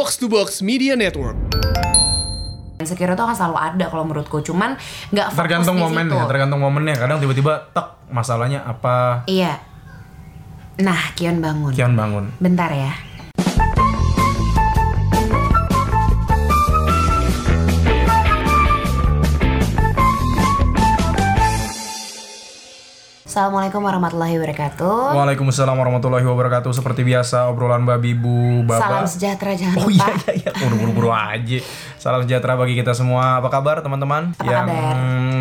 Box to Box Media Network. insecure itu akan selalu ada kalau menurutku. Cuman nggak tergantung di momennya situ. tergantung momennya. Kadang tiba-tiba tek masalahnya apa? Iya. Nah Kion bangun. Kian bangun. Bentar ya Assalamualaikum warahmatullahi wabarakatuh. Waalaikumsalam warahmatullahi wabarakatuh seperti biasa obrolan babi bu baba Salam sejahtera jangan Oh lupa. iya iya iya, buru-buru aja. Salam sejahtera bagi kita semua. Apa kabar teman-teman Apa yang kabar?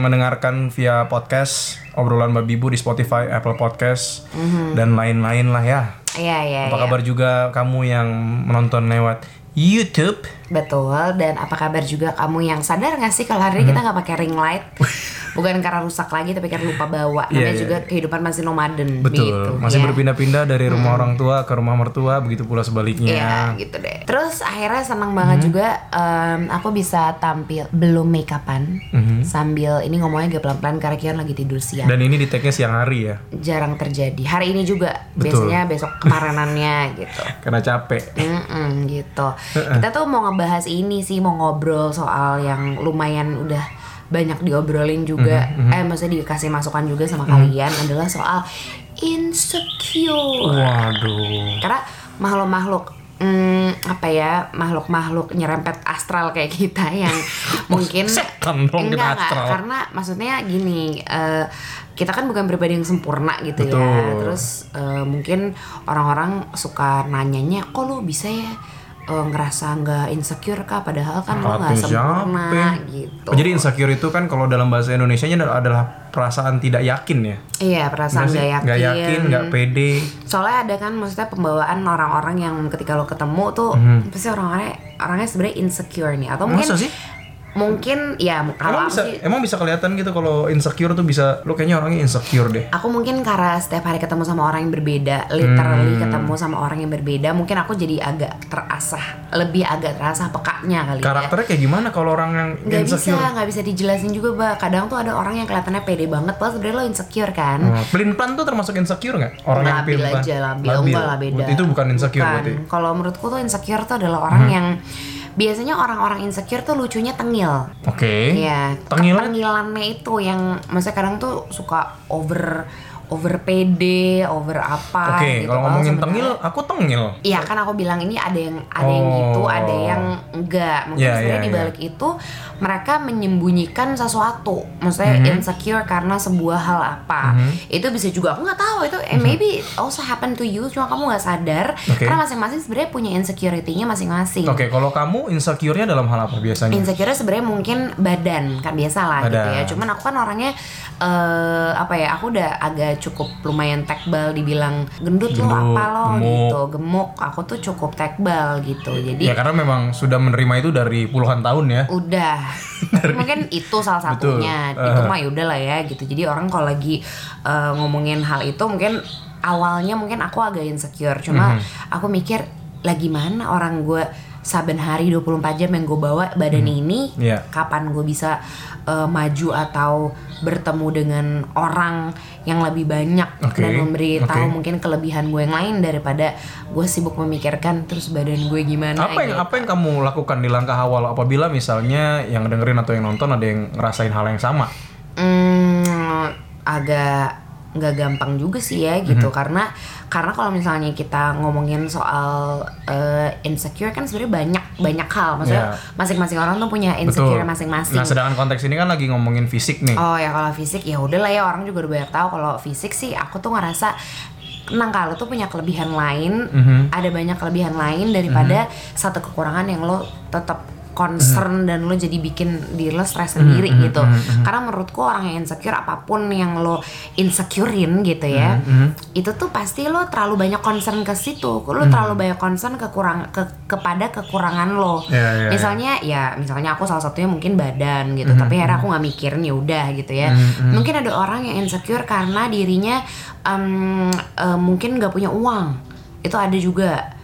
mendengarkan via podcast obrolan babi bu di Spotify, Apple Podcast Mhm. dan lain-lain lah ya. Iya iya. Apa iya. kabar juga kamu yang menonton lewat YouTube? Betul. Dan apa kabar juga kamu yang sadar gak sih kalau hari ini kita nggak pakai ring light? Bukan karena rusak lagi tapi karena lupa bawa. Namanya Iya, iya. juga kehidupan masih nomaden. Betul. Gitu, Masih ya. berpindah-pindah dari rumah orang tua ke rumah mertua, begitu pula sebaliknya. Iya gitu deh. Terus akhirnya senang banget Mhm. juga em, aku bisa tampil belum make upan sambil ini ngomongnya agak pelan-pelan karena Kion lagi tidur siang. Dan ini di tag-nya siang hari ya, Jarang terjadi. Hari ini juga Betul. biasanya besok kemarinannya gitu. karena capek. Mm-mm, gitu. Kita tuh mau ngebahas ini sih, mau ngobrol soal yang lumayan udah banyak diobrolin juga. Mhm, Eh, maksudnya dikasih masukan juga sama kalian adalah soal insecure. Waduh. Karena makhluk-makhluk hmm, apa ya makhluk-makhluk nyerempet astral kayak kita yang mungkin kita enggak enggak karena maksudnya gini eh, kita kan bukan pribadi yang sempurna gitu ya Betul. terus eh, mungkin orang-orang suka nanyanya kok lu bisa ya eh, ngerasa nggak insecure kah padahal kan lu nggak sempurna siapa? gitu jadi insecure itu kan kalau dalam bahasa Indonesia adalah, adalah perasaan tidak yakin ya. iya perasaan Nggak yakin Nggak yakin, nggak pede. soalnya ada kan maksudnya pembawaan orang-orang yang ketika lo ketemu tuh pasti orang-orangnya orangnya sebenarnya insecure nih atau mungkin. Masa sih? Mungkin ya kalau Emang bisa, sih emang bisa kelihatan gitu kalau insecure tuh bisa, lo kayaknya orangnya insecure deh. aku mungkin karena setiap hari ketemu sama orang yang berbeda literally Hmm. ketemu sama orang yang berbeda mungkin aku jadi agak terasah lebih agak terasah pekaknya kali ya Karakternya kayak gimana kalau orang yang nggak bisa insecure? nggak bisa dijelasin juga bah kadang tuh ada orang yang kelihatannya pede banget padahal sebenarnya lo insecure kan Oh, pelin plan tuh termasuk insecure nggak? Orang yang labil pelin-plan? aja labil, enggak lah beda itu bukan insecure Bukan. berarti. kalau menurutku tuh insecure tuh adalah orang yang biasanya orang-orang insecure tuh lucunya tengil Oke. Iya, Tengilnya ketengilannya itu yang maksudnya kadang tuh suka over over pede, over apa Oke, gitu. kalau ngomongin sebenarnya- tengil, aku tengil. Iya kan aku bilang ini ada yang ada yang gitu, Oh. ada yang enggak. Mungkin Iya, sebenarnya iya, di balik itu mereka menyembunyikan sesuatu. Maksudnya Mhm. insecure karena sebuah hal apa. Itu bisa juga aku nggak tahu itu eh, maybe also happen to you cuma kamu nggak sadar. Oke. karena masing-masing sebenarnya punya insecurity-nya masing-masing. Oke, kalau kamu insecure-nya dalam hal apa biasanya? Insecure sebenarnya mungkin badan kan biasa lah gitu ya. Cuman aku kan orangnya eh apa ya? Aku udah agak cukup lumayan tekbal dibilang gendut, lo apa lo gemuk. gitu, gemuk. Aku tuh cukup tekbal gitu. Jadi ya karena memang sudah menerima itu dari puluhan tahun ya. udah Tapi mungkin itu salah satunya Betul. itu Eh. mah yaudah lah ya gitu jadi orang kalau lagi eh, ngomongin hal itu mungkin awalnya mungkin aku agak insecure cuma Mhm. aku mikir lagi mana orang gue saben hari 24 jam yang gue bawa badan ini Iya. kapan gue bisa eh, maju atau bertemu dengan orang yang lebih banyak Oke, dan memberi tahu oke. mungkin kelebihan gue yang lain daripada gue sibuk memikirkan terus badan gue gimana Apa yang gitu. apa yang kamu lakukan di langkah awal apabila misalnya yang dengerin atau yang nonton ada yang ngerasain hal yang sama? Hmm, agak nggak gampang juga sih ya gitu Mhm. karena karena kalau misalnya kita ngomongin soal eh, insecure kan sebenarnya banyak banyak hal maksudnya Iya. masing-masing orang tuh punya insecure masing-masing. Nah, sedangkan konteks ini kan lagi ngomongin fisik nih. Oh ya kalau fisik ya udah lah ya orang juga udah banyak tahu kalau fisik sih aku tuh ngerasa tenang kalau tuh punya kelebihan lain Mhm. ada banyak kelebihan lain daripada satu kekurangan yang lo tetap concern dan lo jadi bikin diri lo stres sendiri gitu. karena menurutku orang yang insecure apa pun yang lo insecurein gitu ya itu tuh pasti lo terlalu banyak concern ke situ. Lo terlalu banyak concern ke kurang ke kepada kekurangan lo. Iya, iya, misalnya ya misalnya aku salah satunya mungkin badan gitu tapi akhirnya aku nggak mikirin ya udah gitu ya. Mungkin ada orang yang insecure karena dirinya em, eh, mungkin nggak punya uang. Itu ada juga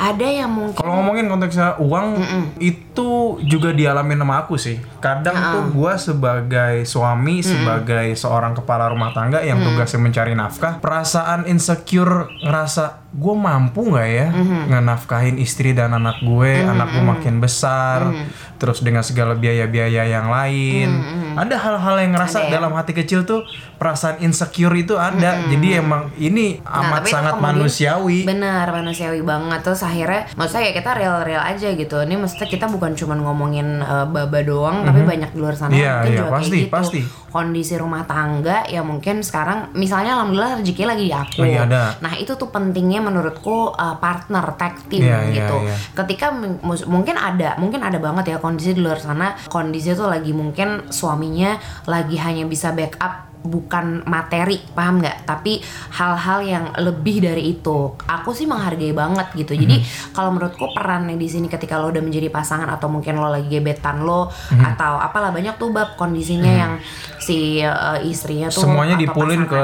ada yang mungkin Kalau ngomongin konteksnya uang itu juga dialami sama aku sih. Kadang tuh gua sebagai suami, sebagai seorang kepala rumah tangga yang tugasnya mencari nafkah, perasaan insecure ngerasa gue mampu nggak ya ngenafkahin istri dan anak gue anak gue makin besar terus dengan segala biaya-biaya yang lain ada hal-hal yang ngerasa Ada ya. dalam hati kecil tuh perasaan insecure itu ada jadi emang ini Nah, amat sangat manusiawi Benar, manusiawi banget terus akhirnya maksudnya ya kita real-real aja gitu. Ini maksudnya kita bukan cuma ngomongin uh, baba doang, tapi banyak di luar sana Iya, yang mungkin iya, juga pasti, kayak gitu. pasti. Kondisi rumah tangga ya mungkin sekarang misalnya alhamdulillah rezeki lagi di aku. Lagi ada. Nah, itu tuh pentingnya menurutku uh, partner tag team Iya, iya, gitu. iya. Ketika m- mus- mungkin ada, mungkin ada banget ya kondisi di luar sana, kondisi tuh lagi mungkin suaminya lagi hanya bisa backup bukan materi paham nggak tapi hal-hal yang lebih dari itu aku sih menghargai banget gitu jadi Mhm. kalau menurutku perannya di sini ketika lo udah menjadi pasangan atau mungkin lo lagi gebetan lo Mhm. atau apalah banyak tuh bab kondisinya yang si uh, istrinya tuh semuanya dipulin ke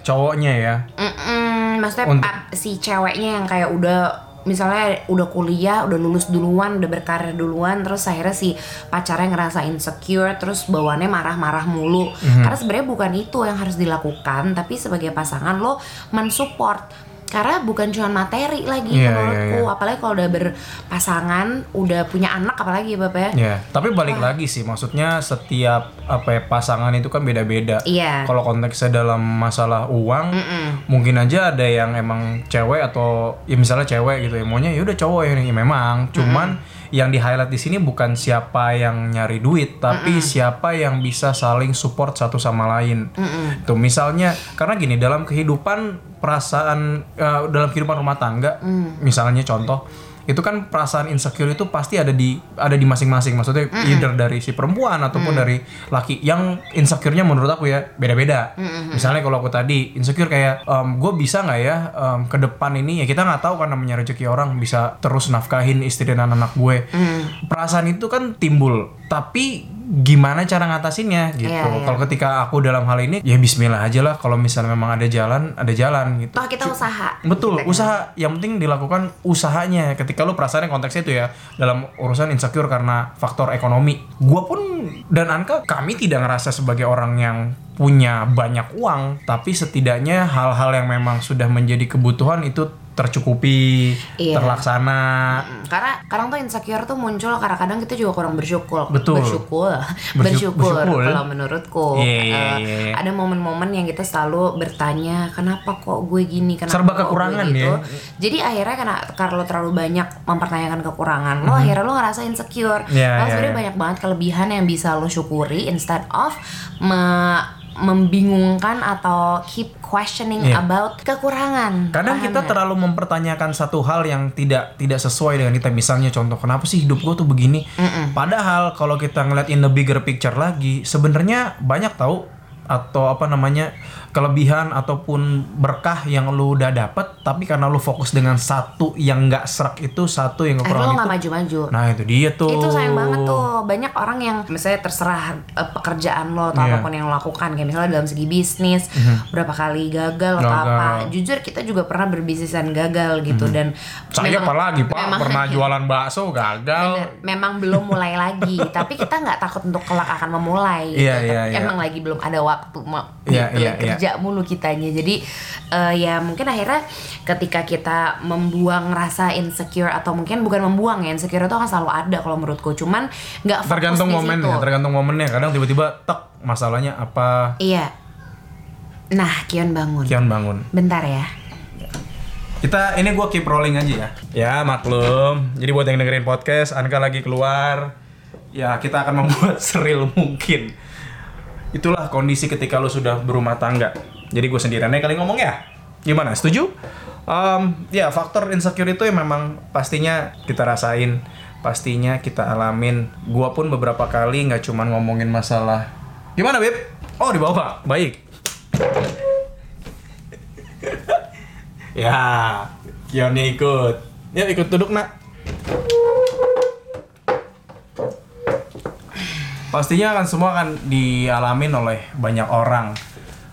cowoknya ya Mm-mm, maksudnya Untuk- si ceweknya yang kayak udah misalnya udah kuliah, udah lulus duluan, udah berkarir duluan, terus akhirnya si pacarnya ngerasa insecure, terus bawaannya marah-marah mulu. Mhm. Karena sebenarnya bukan itu yang harus dilakukan, tapi sebagai pasangan lo mensupport. Karena bukan cuma materi lagi Iya, menurutku, iya, iya. apalagi kalau udah berpasangan, udah punya anak apalagi ya Bapak ya. Ya, tapi balik lagi sih, maksudnya setiap apa ya pasangan itu kan beda-beda. Iya. Kalau konteksnya dalam masalah uang, mungkin aja ada yang emang cewek atau ya misalnya cewek gitu ya, maunya ya udah cowok yang ya memang. Cuman yang di highlight di sini bukan siapa yang nyari duit, tapi siapa yang bisa saling support satu sama lain. Tuh misalnya karena gini dalam kehidupan perasaan eh, dalam kehidupan rumah tangga, misalnya contoh itu kan perasaan insecure itu pasti ada di ada di masing-masing. Maksudnya either dari si perempuan ataupun dari laki yang insecure-nya menurut aku ya beda-beda. Misalnya kalau aku tadi insecure kayak gue bisa nggak ya em, ke depan ini? Ya kita nggak tahu kan namanya rezeki orang bisa terus nafkahin istri dan anak gue. Perasaan itu kan timbul. Tapi gimana cara ngatasinnya gitu Iya, iya. kalau ketika aku dalam hal ini ya Bismillah aja lah kalau misalnya memang ada jalan ada jalan gitu Toh kita usaha. Betul, Gitu kan. usaha yang penting dilakukan usahanya. Ketika lu perasaannya konteksnya itu ya dalam urusan insecure karena faktor ekonomi. Gua pun dan Anka kami tidak ngerasa sebagai orang yang punya banyak uang, tapi setidaknya hal-hal yang memang sudah menjadi kebutuhan itu tercukupi, Iya. terlaksana. Mm, Karena kadang tuh insecure tuh muncul karena kadang kita juga kurang bersyukur. Betul. Bersyukur. Bersyuk- bersyukur. bersyukur. Kalau menurutku Iya, iya, Eh, iya, iya. ada momen-momen yang kita selalu bertanya, kenapa kok gue gini? Kenapa Serba kok gue kekurangan gitu? ya. Jadi akhirnya karena lo terlalu banyak mempertanyakan kekurangan lo, akhirnya lo ngerasa insecure. Iya, Kalau iya, sebenarnya iya. banyak banget kelebihan yang bisa lo syukuri instead of me- membingungkan atau keep questioning Iya. about kekurangan. Kadang Paham kita terlalu mempertanyakan satu hal yang tidak tidak sesuai dengan kita. Misalnya contoh, kenapa sih hidup gue tuh begini? Padahal kalau kita ngeliat in the bigger picture lagi, sebenarnya banyak tahu atau apa namanya kelebihan ataupun berkah yang lu udah dapet, tapi karena lu fokus dengan satu yang nggak serak itu, satu yang kekurangan itu. maju-maju. Nah itu dia tuh. itu sayang banget tuh banyak orang yang misalnya terserah eh, pekerjaan lo atau. Mhm. apa pun yang lo lakukan kayak misalnya dalam segi bisnis berapa kali gagal, atau Gagal. apa jujur kita juga pernah berbisnisan gagal gitu dan Mhm. Saya memang- apalagi pak memang- pernah jualan bakso gagal. Bener, memang belum mulai lagi tapi kita nggak takut untuk kelak akan memulai Iya, gitu. iya, iya. emang lagi belum ada waktu ma- Iya, gitu, iya, iya. kerja mulu kitanya jadi eh, ya mungkin akhirnya ketika kita membuang rasa insecure atau mungkin bukan membuang ya insecure itu akan selalu ada kalau menurutku cuman nggak Tergantung momennya, tergantung momennya. Kadang tiba-tiba tek masalahnya apa? Iya. Nah, Kion bangun. Kian bangun. Bentar ya. Kita ini gua keep rolling aja ya. Ya maklum. Jadi buat yang dengerin podcast, Anka lagi keluar. Ya kita akan membuat seril mungkin. Itulah kondisi ketika lu sudah berumah tangga. Jadi gue sendirian aja kali ngomong ya. Gimana? Setuju? Em, ya faktor insecure itu yang memang pastinya kita rasain, pastinya kita alamin. Gua pun beberapa kali nggak cuman ngomongin masalah. Gimana beb? Oh di bawah, baik. Ya, Kioni ikut. Ya ikut duduk nak. Pastinya kan semua akan dialamin oleh banyak orang.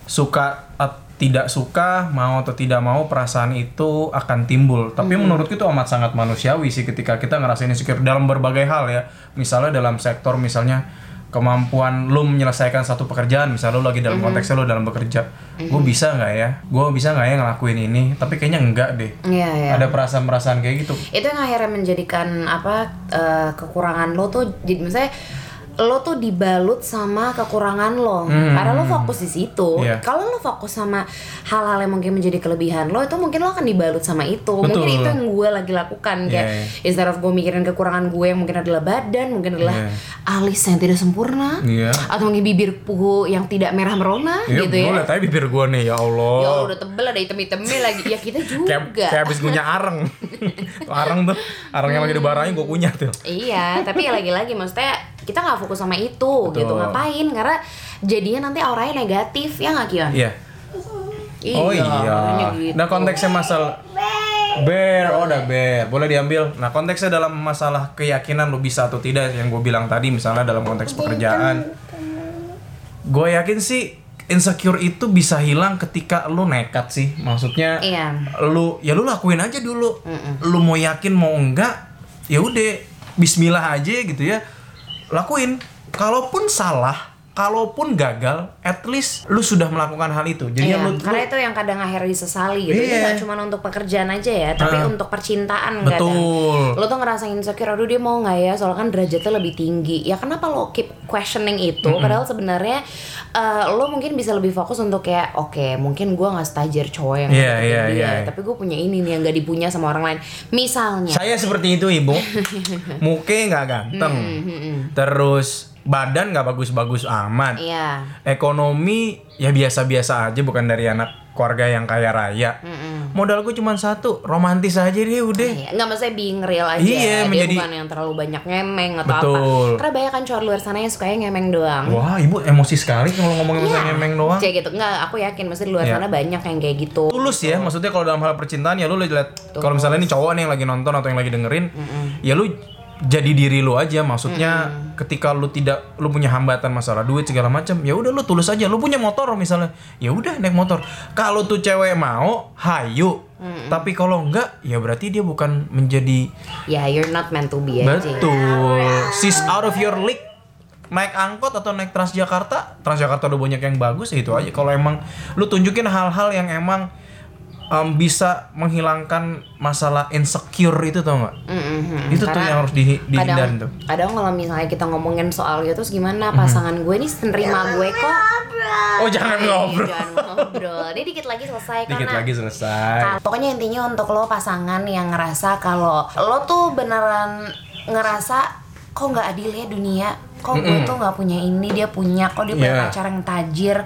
Suka at- tidak suka, mau atau tidak mau perasaan itu akan timbul. Tapi menurutku itu amat sangat manusiawi sih ketika kita ngerasain insecure dalam berbagai hal ya. Misalnya dalam sektor misalnya kemampuan lu menyelesaikan satu pekerjaan misalnya lu lagi dalam Mhm. konteksnya lu dalam bekerja gue bisa nggak ya gue bisa nggak ya ngelakuin ini tapi kayaknya enggak deh Iya, iya. ada perasaan-perasaan kayak gitu itu yang akhirnya menjadikan apa eh, kekurangan lo tuh jadi misalnya lo tuh dibalut sama kekurangan lo karena lo fokus di situ Hmm. Iya. kalau lo fokus sama hal-hal yang mungkin menjadi kelebihan lo itu mungkin lo akan dibalut sama itu mungkin Betul. itu yang gue lagi lakukan kayak Iya, instead of gue mikirin kekurangan gue yang mungkin adalah badan mungkin adalah Iya. alis yang tidak sempurna Iya. atau mungkin bibirku yang tidak merah merona Iya, gitu ya gue liat aja bibir gue nih ya Allah. ya Allah, udah tebel ada hitam-hitamnya lagi ya kita juga kayak kayak abis punya areng. Areng tuh, areng yang lagi dibarangin gue punya tuh. Iya, tapi ya lagi-lagi maksudnya kita nggak fokus sama itu Betul. gitu ngapain karena jadinya nanti auranya negatif ya nggak Kion? Iya. Oh iya. gitu. Nah konteksnya masalah bear, oh udah bear, boleh diambil. Nah konteksnya dalam masalah keyakinan lu bisa atau tidak yang gue bilang tadi, misalnya dalam konteks pekerjaan, gue yakin sih insecure itu bisa hilang ketika lu nekat sih, maksudnya Iya. lu ya lu lakuin aja dulu, lu mau yakin mau enggak, ya udah, Bismillah aja gitu ya, lakuin. Kalaupun salah, kalaupun gagal, at least lu sudah melakukan hal itu. Jadi Iya, lu, karena lu- itu yang kadang akhirnya disesali gitu. Itu Iya. nggak cuma untuk pekerjaan aja ya, tapi Ah. untuk percintaan Betul. kadang. Lo tuh ngerasain insecure, aduh dia mau nggak ya? Soalnya kan derajatnya lebih tinggi. Ya kenapa lo keep questioning itu? Padahal sebenarnya eh, lo mungkin bisa lebih fokus untuk kayak, oke, mungkin gua nggak setajir cowok yang Iya, deketin iya, dia, iya. tapi gue punya ini nih yang gak dipunya sama orang lain. Misalnya. Saya seperti itu ibu, muke nggak ganteng, terus badan nggak bagus-bagus amat, Iya. ekonomi ya biasa-biasa aja, bukan dari anak keluarga yang kaya raya. Modalku cuma satu, romantis aja deh udah. Iya, nggak maksudnya being real aja. Iya, Dia menjadi- bukan yang terlalu banyak ngemeng atau Betul. apa. Karena banyak kan cowok luar sana yang sukanya ngemeng doang. Wah ibu emosi sekali kalau ngomongin masalah ngemeng doang. Kayak gitu. Enggak, aku yakin maksudnya di luar Iya. sana banyak yang kayak gitu. tulus ya maksudnya kalau dalam hal percintaan ya lu lihat kalau misalnya ini cowok nih yang lagi nonton atau yang lagi dengerin ya lu jadi diri lu aja maksudnya ketika lu tidak lu punya hambatan masalah duit segala macam ya udah lu tulus aja. Lu punya motor misalnya ya udah naik motor. Kalau tuh cewek mau hayu. Tapi kalau enggak ya berarti dia bukan menjadi Ya, you're not meant to be aja. betul. Sis out of your league. Naik angkot atau naik Transjakarta? Transjakarta udah banyak yang bagus ya itu aja. Kalau emang lu tunjukin hal-hal yang emang em, bisa menghilangkan masalah insecure itu tau nggak? Mm-mm. itu tuh Karena yang harus di, dihindarin kadang, tuh. kadang kalau misalnya kita ngomongin soal gitu terus gimana? Pasangan gue nih nerima gue kok. oh jangan Iya, ngobrol. jangan ngobrol. Ini dikit lagi selesai dikit karena lagi selesai. Nah, pokoknya intinya untuk lo pasangan yang ngerasa kalau lo tuh beneran ngerasa kok nggak adil ya dunia kok gue tuh nggak punya ini dia punya. Kok dia punya Yeah. pacar yang tajir.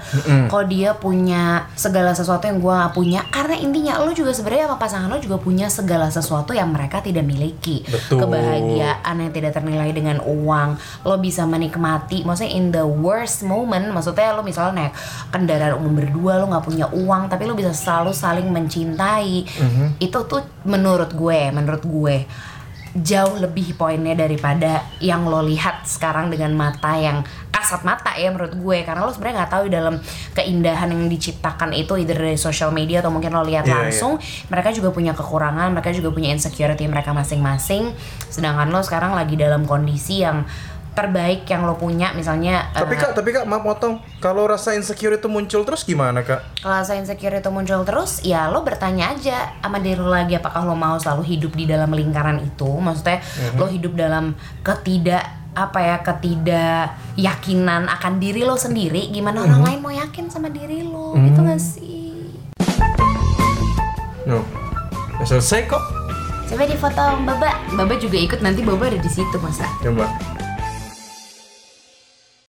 Kok dia punya segala sesuatu yang gue nggak punya. Karena intinya lo juga sebenarnya sama pasangan lo juga punya segala sesuatu yang mereka tidak miliki. Betul. kebahagiaan yang tidak ternilai dengan uang. Lo bisa menikmati maksudnya in the worst moment. Maksudnya lo misalnya naik kendaraan umum berdua lo nggak punya uang tapi lo bisa selalu saling mencintai. Itu tuh menurut gue menurut gue jauh lebih poinnya daripada yang lo lihat sekarang dengan mata yang kasat mata ya menurut gue. Karena lo sebenarnya nggak tahu dalam keindahan yang diciptakan itu either dari social media atau mungkin lo lihat Iya, langsung mereka juga punya kekurangan mereka juga punya insecurity mereka masing-masing. Sedangkan lo sekarang lagi dalam kondisi yang terbaik yang lo punya misalnya tapi eh, kak tapi kak maaf potong. Kalau rasa insecure itu muncul terus gimana kak? Kalau rasa insecure itu muncul terus ya lo bertanya aja sama diri lo lagi apakah lo mau selalu hidup di dalam lingkaran itu? Maksudnya lo hidup dalam ketidak apa ya ketidak yakinan akan diri lo sendiri gimana orang lain mau yakin sama diri lo? Gitu gak sih? No. Udah selesai kok. Coba di foto Baba. Baba juga ikut nanti Baba ada di situ masa? Coba